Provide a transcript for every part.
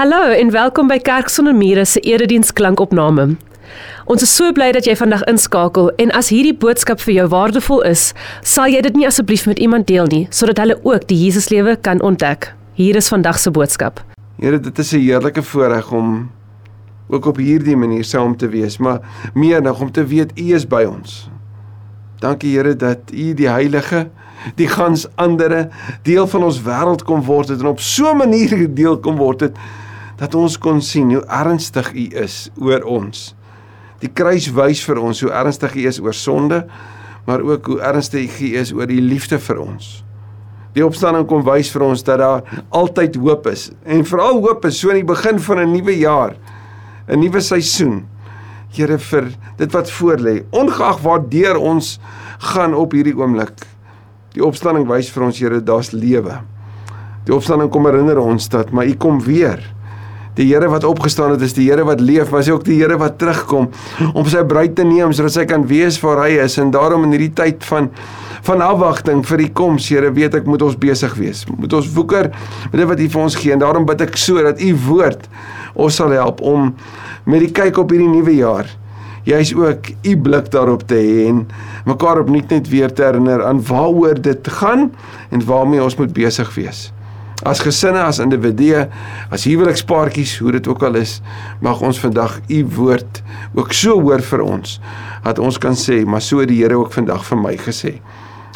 Hallo en welkom by Kerk sonder mure se erediens klankopname. Ons is so bly dat jy vandag inskakel en as hierdie boodskap vir jou waardevol is, sal jy dit nie asseblief met iemand deel nie sodat hulle ook die Jesuslewe kan ontdek. Hier is vandag se boodskap. Here, dit is 'n heerlike voorreg om ook op hierdie manier saam te wees, maar meer nog om te weet U is by ons. Dankie Here dat U die heilige die gans andere deel van ons wêreld kom word het en op so 'n manier deel kom word het dat ons kon sien hoe ernstig U is oor ons. Die kruis wys vir ons hoe ernstig U is oor sonde, maar ook hoe ernstig U is oor die liefde vir ons. Die opstanding kom wys vir ons dat daar altyd hoop is en veral hoop is so in die begin van 'n nuwe jaar, 'n nuwe seisoen. Here vir dit wat voorlê, ongeag waar deur ons gaan op hierdie oomblik. Die opstanding wys vir ons Here daar's lewe. Die opstanding kom herinner ons dat maar U kom weer. Die Here wat opgestaan het is die Here wat leef, maar hy is ook die Here wat terugkom om sy bruid te neem sodat sy kan wees waar hy is. En daarom in hierdie tyd van van afwagting vir die koms, Here, weet ek moet ons besig wees. Moet ons woeker met dit wat U vir ons gee. En daarom bid ek so dat U woord ons sal help om met die kyk op hierdie nuwe jaar jy's ook u blik daarop te hê en mekaar opnuut net weer te herinner aan waaroor dit gaan en waarmee ons moet besig wees as gesinne, as individue, as huwelikspaartjies, hoe dit ook al is, mag ons vandag u woord ook so hoor vir ons dat ons kan sê, maar so het die Here ook vandag vir my gesê.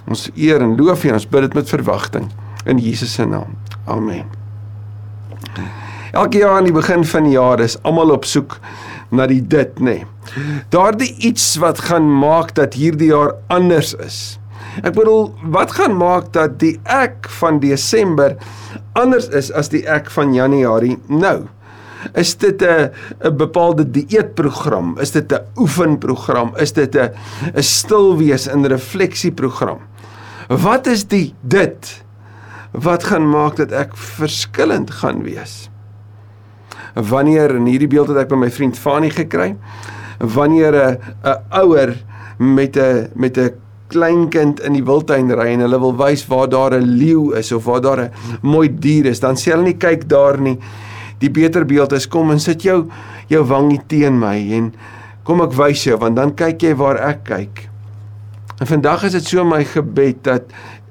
Ons eer en loof U, ons bid dit met verwagting in Jesus se naam. Amen. Elke jaar aan die begin van die jaar is almal op soek na die dit nê. Nee. Daardie iets wat gaan maak dat hierdie jaar anders is. Ek bedoel, wat gaan maak dat die ek van Desember anders is as die ek van Januarie nou? Is dit 'n 'n bepaalde dieetprogram? Is dit 'n oefenprogram? Is dit 'n 'n stilwees in refleksieprogram? Wat is die dit wat gaan maak dat ek verskillend gaan wees? Wanneer in hierdie beeld het ek by my vriend Fanie gekry, wanneer 'n 'n ouer met 'n met 'n kleinkind in die wildtuin ry en hulle wil wys waar daar 'n leeu is of waar daar 'n mooi dier is, dan sê hulle nie kyk daar nie. Die beter beeld is kom en sit jou jou wangie teen my en kom ek wys jou want dan kyk jy waar ek kyk. En vandag is dit so my gebed dat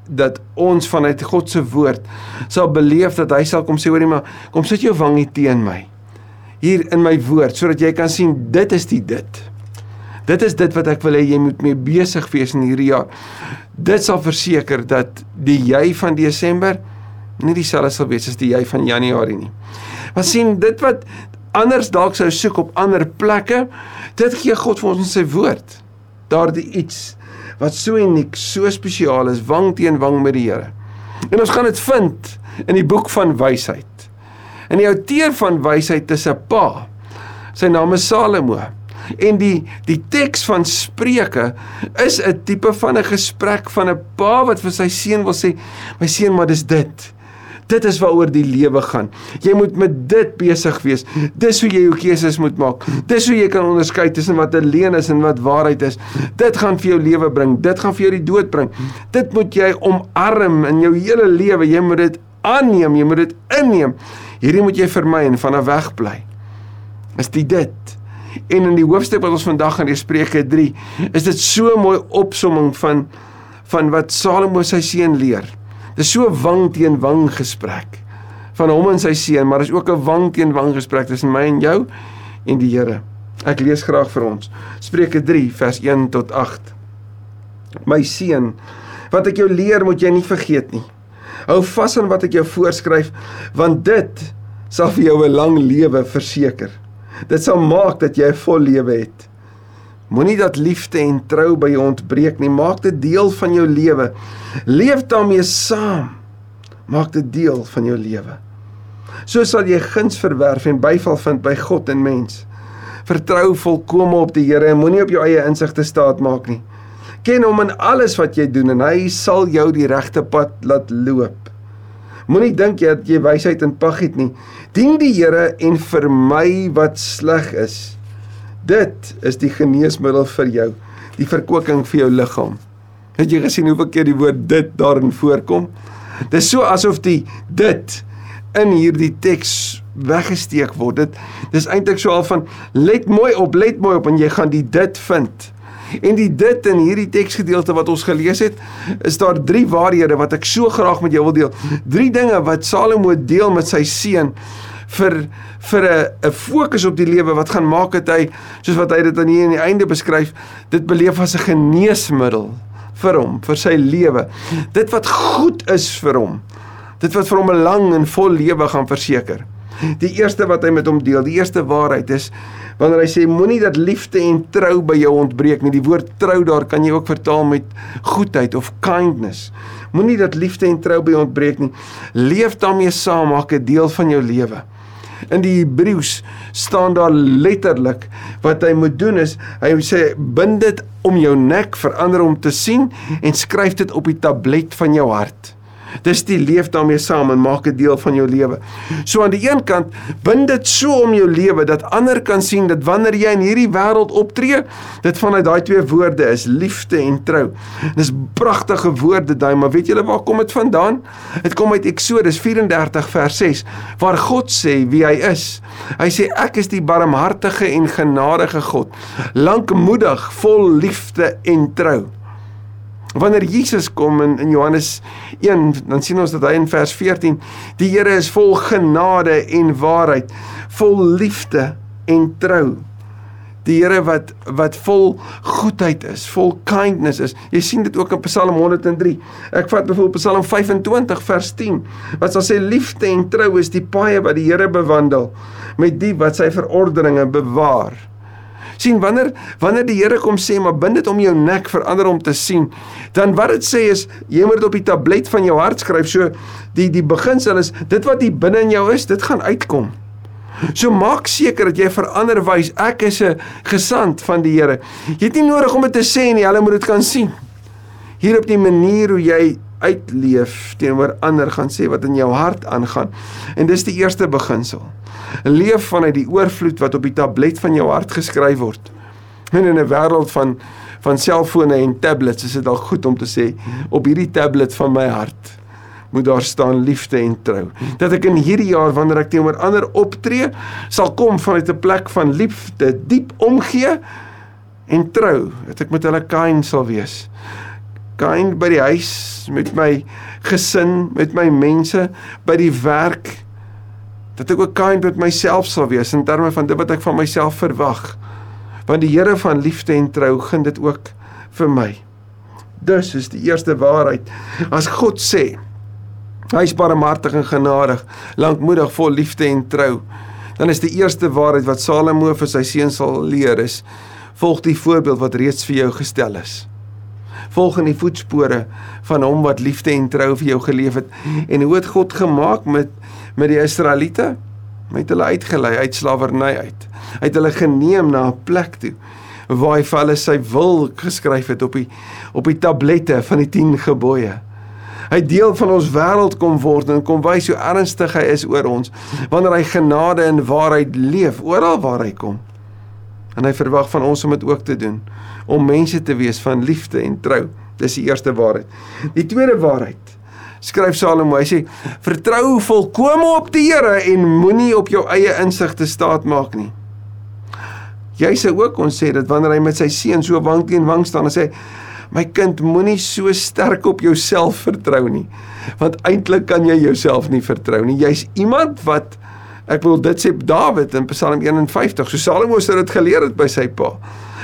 dat ons vanuit God se woord sal beleef dat hy sal kom sê hoorie maar kom sit jou wangie teen my hier in my woord sodat jy kan sien dit is die dit. Dit is dit wat ek wil hê jy moet mee besig wees in hierdie jaar. Dit sal verseker dat die jy van Desember nie dieselfde sal wees as die jy van Januarie nie. Maar sien, dit wat anders dalk sou soek op ander plekke, dit gee God vir ons in sy woord. Daardie iets wat so uniek, so spesiaal is, wang teen wang met die Here. En ons gaan dit vind in die boek van wysheid. En die outeur van wysheid is 'n pa. Sy naam is Salomo. En die die teks van Spreuke is 'n tipe van 'n gesprek van 'n pa wat vir sy seun wil sê, my seun, maar dis dit. Dit is waaroor die lewe gaan. Jy moet met dit besig wees. Dis hoe jy jou keuses moet maak. Dis hoe jy kan onderskei tussen wat 'n leuen is en wat waarheid is. Dit gaan vir jou lewe bring. Dit gaan vir jou die dood bring. Dit moet jy omarm in jou hele lewe. Jy moet dit aanneem, jy moet dit inneem. Hierdie moet jy vermy en vanaf weg bly. Is dit dit? En in die hoofstuk wat ons vandag gaan lees Spreuke 3, is dit so 'n mooi opsomming van van wat Salomo sy seun leer. Dis so wang teen wang gesprek van hom en sy seun, maar is ook 'n wang teen wang gesprek tussen my en jou en die Here. Ek lees graag vir ons. Spreuke 3 vers 1 tot 8. My seun, wat ek jou leer, moet jy nie vergeet nie. Hou vas aan wat ek jou voorskryf, want dit sal vir jou 'n lang lewe verseker. Dit sal maak dat jy 'n vol lewe het. Moenie dat liefde en trou by jou ontbreek nie. Maak dit deel van jou lewe. Leef daarmee saam. Maak dit deel van jou lewe. So sal jy guns verwerf en byval vind by God en mens. Vertrou volkome op die Here en moenie op jou eie insigte staat maak nie. Ken hom in alles wat jy doen en hy sal jou die regte pad laat loop. Moenie dink jy dat jy wysheid in pag het nie. Dien die Here en vermy wat sleg is. Dit is die geneesmiddel vir jou, die verkwikking vir jou liggaam. Het jy gesien hoeveel keer die woord dit daarin voorkom? Dis so asof die dit in hierdie teks weggesteek word. Dit dis eintlik so al van let mooi op, let mooi op en jy gaan die dit vind. En die dit in hierdie teksgedeelte wat ons gelees het, is daar drie waarhede wat ek so graag met jou wil deel. Drie dinge wat Salomo deel met sy seun vir vir 'n 'n fokus op die lewe wat gaan maak dat hy soos wat hy dit aan hier aan die einde beskryf, dit beleef as 'n geneesmiddel vir hom, vir sy lewe. Dit wat goed is vir hom. Dit wat vir hom 'n lang en vol lewe gaan verseker. Die eerste wat hy met hom deel, die eerste waarheid is wanneer hy sê moenie dat liefde en trou by jou ontbreek nie. Die woord trou daar kan jy ook vertaal met goedheid of kindness. Moenie dat liefde en trou by jou ontbreek nie. Leef daarmee saam, maak 'n deel van jou lewe. In die Hebreëus staan daar letterlik wat hy moet doen is hy sê bind dit om jou nek verander om te sien en skryf dit op die tablet van jou hart. Dis die leef daarmee saam en maak 'n deel van jou lewe. So aan die een kant bind dit so om jou lewe dat ander kan sien dat wanneer jy in hierdie wêreld optree, dit vanuit daai twee woorde is liefde en trou. Dis pragtige woorde daai, maar weet julle waar kom dit vandaan? Dit kom uit Eksodus 34 vers 6 waar God sê wie hy is. Hy sê ek is die barmhartige en genadige God, lankmoedig, vol liefde en trou. Wanneer Jesus kom in in Johannes 1, dan sien ons dat hy in vers 14 die Here is vol genade en waarheid, vol liefde en trou. Die Here wat wat vol goedheid is, vol kindness is. Jy sien dit ook in Psalm 103. Ek vat byvoorbeeld Psalm 25 vers 10 wat sal sê liefde en trou is die paaie wat die Here bewandel met die wat sy verordeninge bewaar sien wanneer wanneer die Here kom sê maar bind dit om jou nek vir ander om te sien dan wat dit sê is jy moet dit op die tablet van jou hart skryf so die die beginsel is dit wat hier binne in jou is dit gaan uitkom So maak seker dat jy verander wys ek is 'n gesant van die Here. Jy het nie nodig om dit te sê nie, hulle moet dit kan sien. Hier op die manier hoe jy uitleef teenoor ander gaan sê wat in jou hart aangaan. En dis die eerste beginsel leef vanuit die oorvloed wat op die tablet van jou hart geskryf word. En in 'n wêreld van van selfone en tablets is dit al goed om te sê op hierdie tablet van my hart moet daar staan liefde en trou. Dat ek in hierdie jaar wanneer ek teenoor ander optree, sal kom vanuit 'n plek van liefde, diep omgee en trou. Dat ek met hulle kind sal wees. Kind by die huis met my gesin, met my mense, by die werk, dat ek ook kind met myself sal wees in terme van dit wat ek van myself verwag. Want die Here van liefde en trou gun dit ook vir my. Dus is die eerste waarheid. As God sê, hy is barmhartig en genadig, lankmoedig, vol liefde en trou, dan is die eerste waarheid wat Salomo vir sy seun sal leer is: volg die voorbeeld wat reeds vir jou gestel is. Volg in die voetspore van hom wat liefde en trou vir jou geleef het en hoe het God gemaak met met die Israeliete met hulle uitgelei uit slawerny uit. Hy het hulle geneem na 'n plek toe waar hy vir hulle sy wil geskryf het op die op die tablette van die 10 gebooie. Hy deel van ons wêreld kom word en kom wys hoe ernstig hy is oor ons wanneer hy genade en waarheid leef oral waar hy kom. En hy verwag van ons om dit ook te doen om mense te wees van liefde en trou. Dis die eerste waarheid. Die tweede waarheid skryf Salomo. Hy sê: "Vertrou volkome op die Here en moenie op jou eie insig te staat maak nie." Jy sê ook ons sê dat wanneer hy met sy seun so wang teen wang staan en sê: "My kind, moenie so sterk op jouself vertrou nie, want eintlik kan jy jouself nie vertrou nie. Jy's iemand wat Ek wil dit sê Dawid in Psalm 51. So Salomo het dit geleer het by sy pa.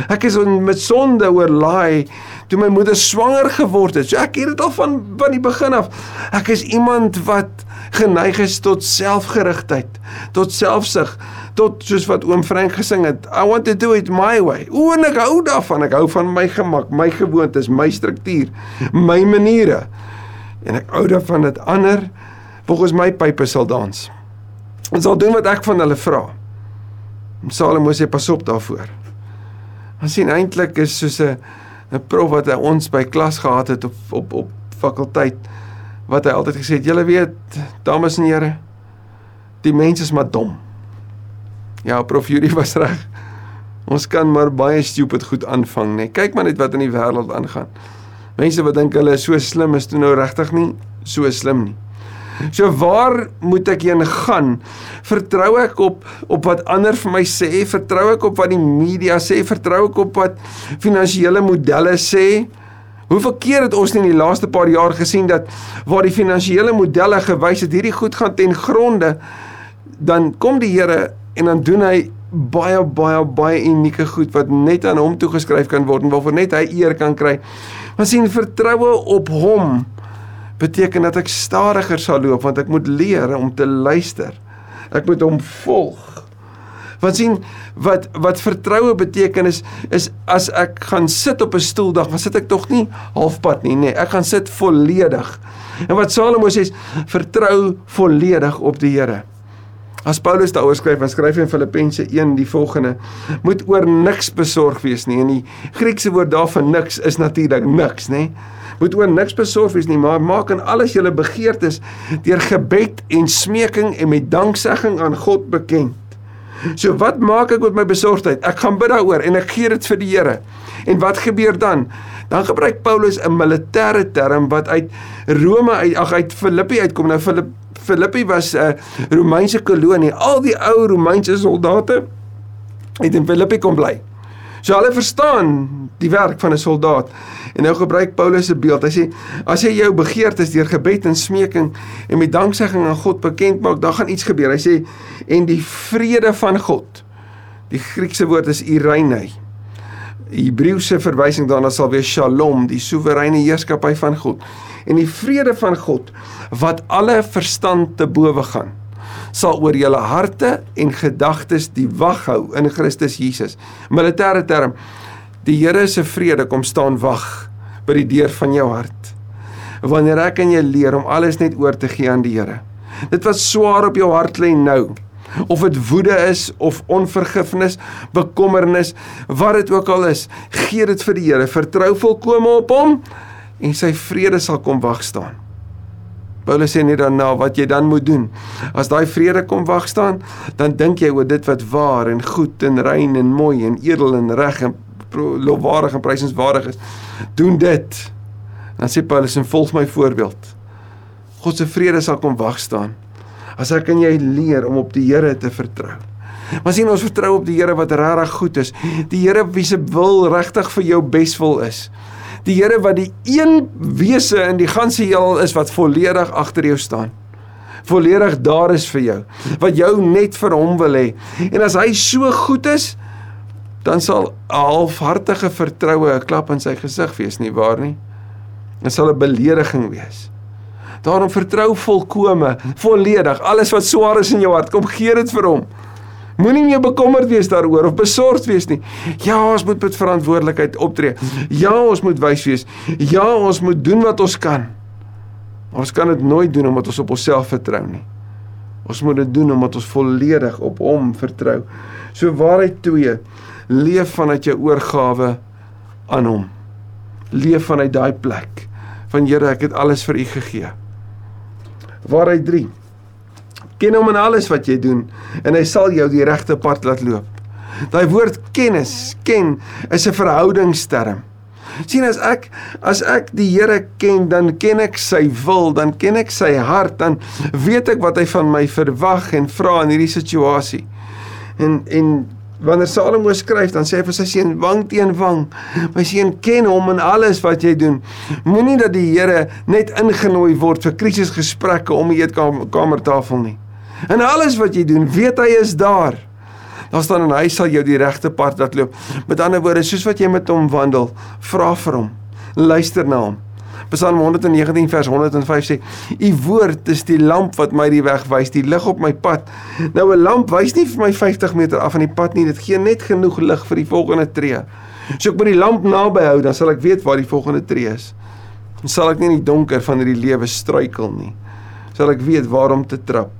Ek is met sonde oorlaai toe my moeder swanger geword het. So ek het dit al van van die begin af. Ek is iemand wat geneig is tot selfgerigtheid, tot selfsug, tot soos wat oom Frank gesing het, I want to do it my way. O, en ek hou daarvan. Ek hou van my gemak, my gewoontes, my struktuur, my maniere. En ek hou daarvan dat ander volgens my pype sal dans. En sal doen wat ek van hulle vra. Salomo sê pas op daarvoor. Ons sien eintlik is soos 'n 'n prof wat hy ons by klas gehad het op op op fakulteit wat hy altyd gesê het, julle weet, dames en here, die mense is maar dom. Ja, prof Yuri was reg. Ons kan maar baie stupid goed aanvang, nee. Kyk maar net wat in die wêreld aangaan. Mense wat dink hulle is so slim is toe nou regtig nie so slim nie. So waar moet ek heen gaan? Vertrou ek op op wat ander vir my sê? Vertrou ek op wat die media sê? Vertrou ek op wat finansiële modelle sê? Hoeveel keer het ons in die laaste paar jaar gesien dat waar die finansiële modelle gewys het hierdie goed gaan ten gronde, dan kom die Here en dan doen hy baie baie baie unieke goed wat net aan hom toegeskryf kan word en waarvoor net hy eer kan kry. Maar sien vertroue op hom beteken dat ek stadiger sal loop want ek moet leer om te luister. Ek moet hom volg. Want sien wat wat vertroue beteken is is as ek gaan sit op 'n stoel dan sit ek tog nie halfpad nie nee ek gaan sit volledig. En wat Salomo sê is vertrou volledig op die Here. As Paulus daaroor skryf, dan skryf hy in Filippense 1 die volgende: Moet oor niks besorg wees nie. En die Griekse woord daarvan niks is natuurlik niks, nê? Nee? Moet oor niks besorg wees nie, maar maak in alles julle begeertes deur gebed en smeking en met danksegging aan God bekend. So wat maak ek met my besorgdheid? Ek gaan bid daaroor en ek gee dit vir die Here. En wat gebeur dan? Dan gebruik Paulus 'n militêre term wat uit Rome uit ag uit Filippi uitkom. Nou Filippi Filippi was 'n Romeinse kolonie. Al die ou Romeinse soldate het in Filippi kom bly. So hulle verstaan die werk van 'n soldaat. En nou gebruik Paulus se beeld. Hy sê as jy jou begeertes deur gebed en smeking en met danksegging aan God bekend maak, dan gaan iets gebeur. Hy sê en die vrede van God. Die Griekse woord is eirene. Hebreëse verwysing daarna sal wees shalom, die soewereine heerskappy van God. En die vrede van God wat alle verstand te bowe gaan sal oor julle harte en gedagtes die wag hou in Christus Jesus. Militêre term. Die Here se vrede kom staan wag by die deur van jou hart. Wanneer ek en jy leer om alles net oor te gee aan die Here. Dit wat swaar op jou hart lê nou, of dit woede is of onvergifnis, bekommernis, wat dit ook al is, gee dit vir die Here. Vertrou volkome op hom en sy vrede sal kom wag staan. Paulus sê net nou wat jy dan moet doen. As daai vrede kom wag staan, dan dink jy oor dit wat waar en goed en rein en mooi en edel en reg en lofwaardig en prysenswaardig is. Doen dit. Dan sê Paulus en volg my voorbeeld. God se vrede sal kom wag staan. As ek en jy leer om op die Here te vertrou. Maar sien ons vertrou op die Here wat regtig goed is. Die Here wie se wil regtig vir jou beswil is die Here wat die een wese in die ganse heelal is wat volledig agter jou staan. Volledig daar is vir jou, wat jou net vir hom wil hê. En as hy so goed is, dan sal 'n halfhartige vertroue 'n klap in sy gesig wees nie waar nie? Dit sal 'n belediging wees. Daarom vertrou volkome, volledig, alles wat swaar is in jou hart, kom gee dit vir hom. Moenie meer bekommerd wees daaroor of besorgd wees nie. Ja, ons moet met verantwoordelikheid optree. Ja, ons moet wys wees. Ja, ons moet doen wat ons kan. Maar ons kan dit nooit doen omdat ons op onsself vertrou nie. Ons moet dit doen omdat ons volledig op Hom vertrou. So waarheid 2, leef vanuit jou oorgawe aan Hom. Leef vanuit daai plek van Here, ek het alles vir U gegee. Waarheid 3 Ken hom in alles wat jy doen en hy sal jou die regte pad laat loop. Daai woord kennis, ken is 'n verhoudingsterm. sien as ek as ek die Here ken, dan ken ek sy wil, dan ken ek sy hart, dan weet ek wat hy van my verwag en vra in hierdie situasie. En en wanneer Salomo skryf, dan sê hy vir sy seun wang teen wang. My seun ken hom in alles wat jy doen. Moenie dat die Here net ingenooi word vir krisisgesprekke om die eetkamertafel nie. En alles wat jy doen, weet hy is daar. Daar staan en hy sal jou die regte pad laat loop. Met ander woorde, soos wat jy met hom wandel, vra vir hom. Luister na hom. Psalm 119 vers 105 sê: "U woord is die lamp wat my die weg wys, die lig op my pad." Nou 'n lamp wys nie vir my 50 meter af van die pad nie, dit gee net genoeg lig vir die volgende tree. So ek moet die lamp naby hou, dan sal ek weet waar die volgende tree is. Dan sal ek nie in die donker van hierdie lewe struikel nie. Sal ek weet waar om te trap.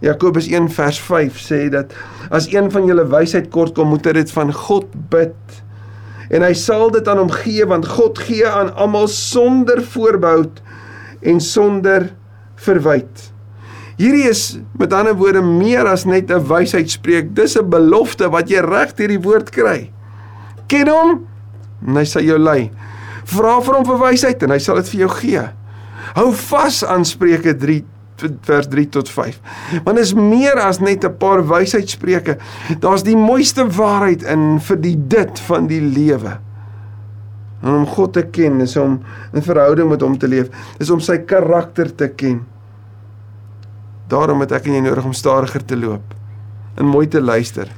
Jakobus 1 vers 5 sê dat as een van julle wysheid kort kom, moet hy dit van God bid. En hy sal dit aan hom gee want God gee aan almal sonder voorbehou en sonder verwyd. Hierdie is met ander woorde meer as net 'n wysheidspreek. Dis 'n belofte wat jy reg deur die woord kry. Ken hom en hy sal jou lei. Vra vir hom vir wysheid en hy sal dit vir jou gee. Hou vas aan Spreuke 3 vers 3 tot 5. Want is meer as net 'n paar wysheidspreuke. Daar's die mooiste waarheid in vir die dit van die lewe. En om God te ken is om in verhouding met hom te leef, is om sy karakter te ken. Daarom het ek en jy nodig om stadiger te loop en mooi te luister.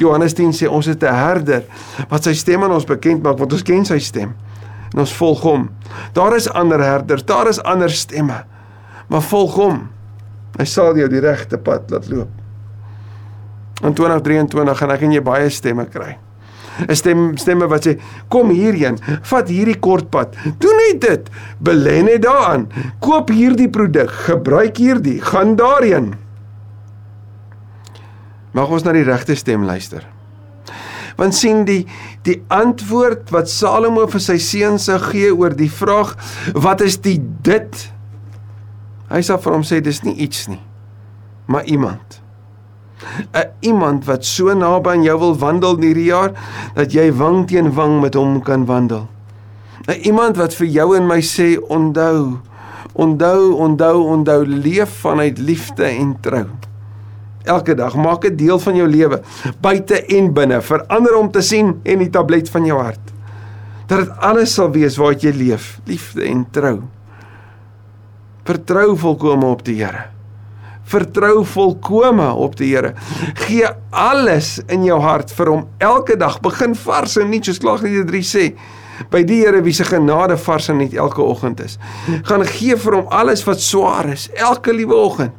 Johannes 10 sê ons het 'n herder wat sy stem aan ons bekend maak want ons ken sy stem en ons volg hom. Daar is ander herders, daar is ander stemme. Maar volg hom. Hy sal jou die regte pad laat loop. In 2023 gaan ek en jy baie stemme kry. 'n Stem stemme wat sê kom hierheen, vat hierdie kort pad. Doen net dit. Belê net daaraan. Koop hierdie produk, gebruik hierdie, gaan daarheen. Mag ons na die regte stem luister. Want sien die die antwoord wat Salomo vir sy seuns sou gee oor die vraag wat is die dit? Hy sê vir hom sê dis nie iets nie, maar iemand. 'n Iemand wat so naby aan jou wil wandel hierdie jaar dat jy wang teen wang met hom kan wandel. 'n Iemand wat vir jou en my sê onthou, onthou, onthou, onthou leef vanuit liefde en trou elke dag. Maak dit deel van jou lewe, buite en binne. Verander om te sien en die tablet van jou hart. Dat dit alles sal wees waar jy leef, liefde en trou. Vertrou volkome op die Here. Vertrou volkome op die Here. Gee alles in jou hart vir hom elke dag. Begin vars en nie soos Klaagliedere 3 sê by die Here wie se genade vars en nie elke oggend is. Gaan gee vir hom alles wat swaar is elke liewe oggend.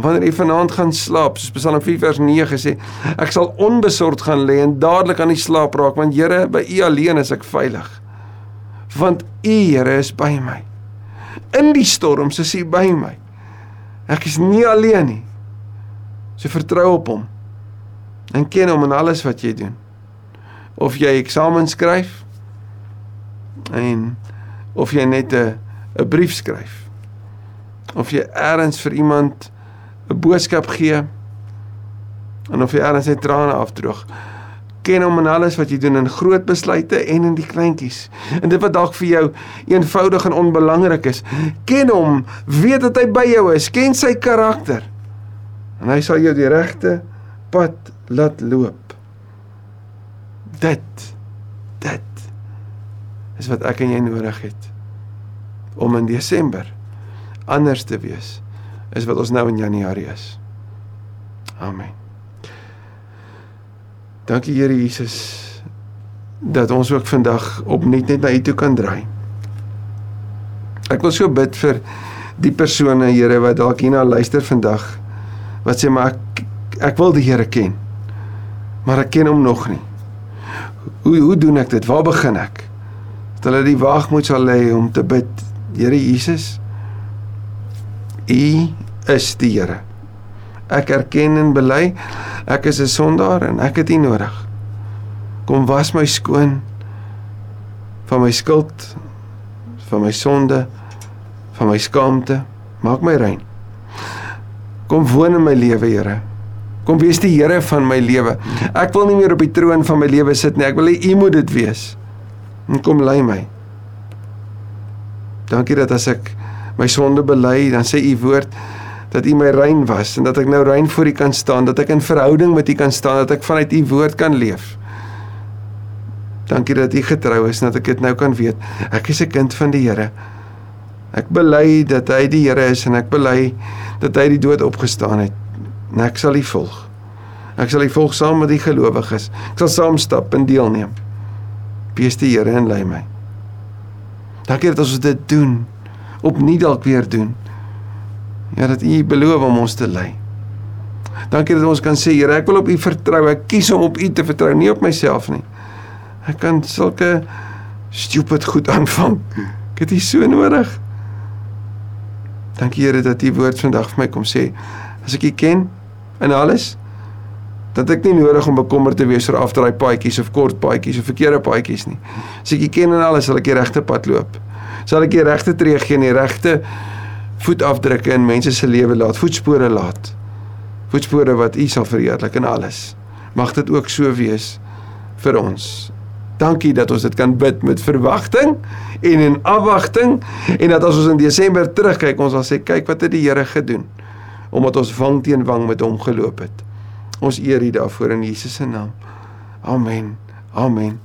Wanneer jy vanaand gaan slaap, soos Psalm 4 vers 9 sê, ek sal onbesorgd gaan lê en dadelik aan die slaap raak, want Here, by U alleen is ek veilig. Want U, Here, is by my. In die storm is U by my. Ek is nie alleen nie. So vertrou op Hom. En ken Hom in alles wat jy doen. Of jy eksamen skryf en of jy net 'n 'n brief skryf. Of jy eers vir iemand 'n boodskap gee en of jy erns net trane afdroog. Ken hom in alles wat jy doen in groot besluite en in die kleintjies. En dit wat dalk vir jou eenvoudig en onbelangrik is, ken hom, weet dat hy by jou is, ken sy karakter. En hy sal jou die regte pad laat loop. Dit dit is wat ek en jy nodig het om in Desember anders te wees is wat ons nou in Januarie is. Amen. Dankie Here Jesus dat ons ook vandag opnuut net na U toe kan draai. Ek wil so bid vir die persone Here wat dalk hierna luister vandag wat sê maar ek ek wil die Here ken. Maar ek ken hom nog nie. Hoe hoe doen ek dit? Waar begin ek? Dat hulle die waagmoed sal lê om te bid. Here Jesus, U is die Here. Ek erken en bely ek is 'n sondaar en ek het U nodig. Kom was my skoon van my skuld, van my sonde, van my skaamte. Maak my rein. Kom woon in my lewe, Here. Kom wees die Here van my lewe. Ek wil nie meer op die troon van my lewe sit nie. Ek wil hê U moet dit wees. En kom lei my. Dankie dat as ek my sonde bely, dan sê u woord dat u my rein was en dat ek nou rein voor u kan staan, dat ek in verhouding met u kan staan, dat ek vanuit u woord kan leef. Dankie dat u getrou is en dat ek dit nou kan weet. Ek is 'n kind van die Here. Ek bely dat hy die Here is en ek bely dat hy die dood opgestaan het. En ek sal u volg. Ek sal u volg saam met die gelowiges. Ek sal saam stap en deelneem. Wees die Here en lei my. Dankie dat ons dit doen opnuut dalk weer doen. Ja dat U beloof om ons te lei. Dankie dat ons kan sê Here, ek wil op U vertrou. Ek kies om op U te vertrou, nie op myself nie. Ek kan sulke stupid goed aanvang. Ek het U so nodig. Dankie Here dat U woord vandag vir my kom sê. As ek U ken in alles, dat ek nie nodig om bekommerd te wees oor afdraai paadjies of kort paadjies of verkeerde paadjies nie. As ek U ken in alles, sal ek die regte pad loop sal ek die regte tree gee en die regte voetafdrukke in mense se lewe laat, voetspore laat. Voetspore wat U sal verheerlik in alles. Mag dit ook so wees vir ons Dankie dat ons dit kan bid met verwagting en in afwagting en dat as ons in Desember terugkyk, ons sal sê kyk wat het die Here gedoen omdat ons wang teen wang met hom geloop het. Ons eer U daarvoor in Jesus se naam. Amen. Amen.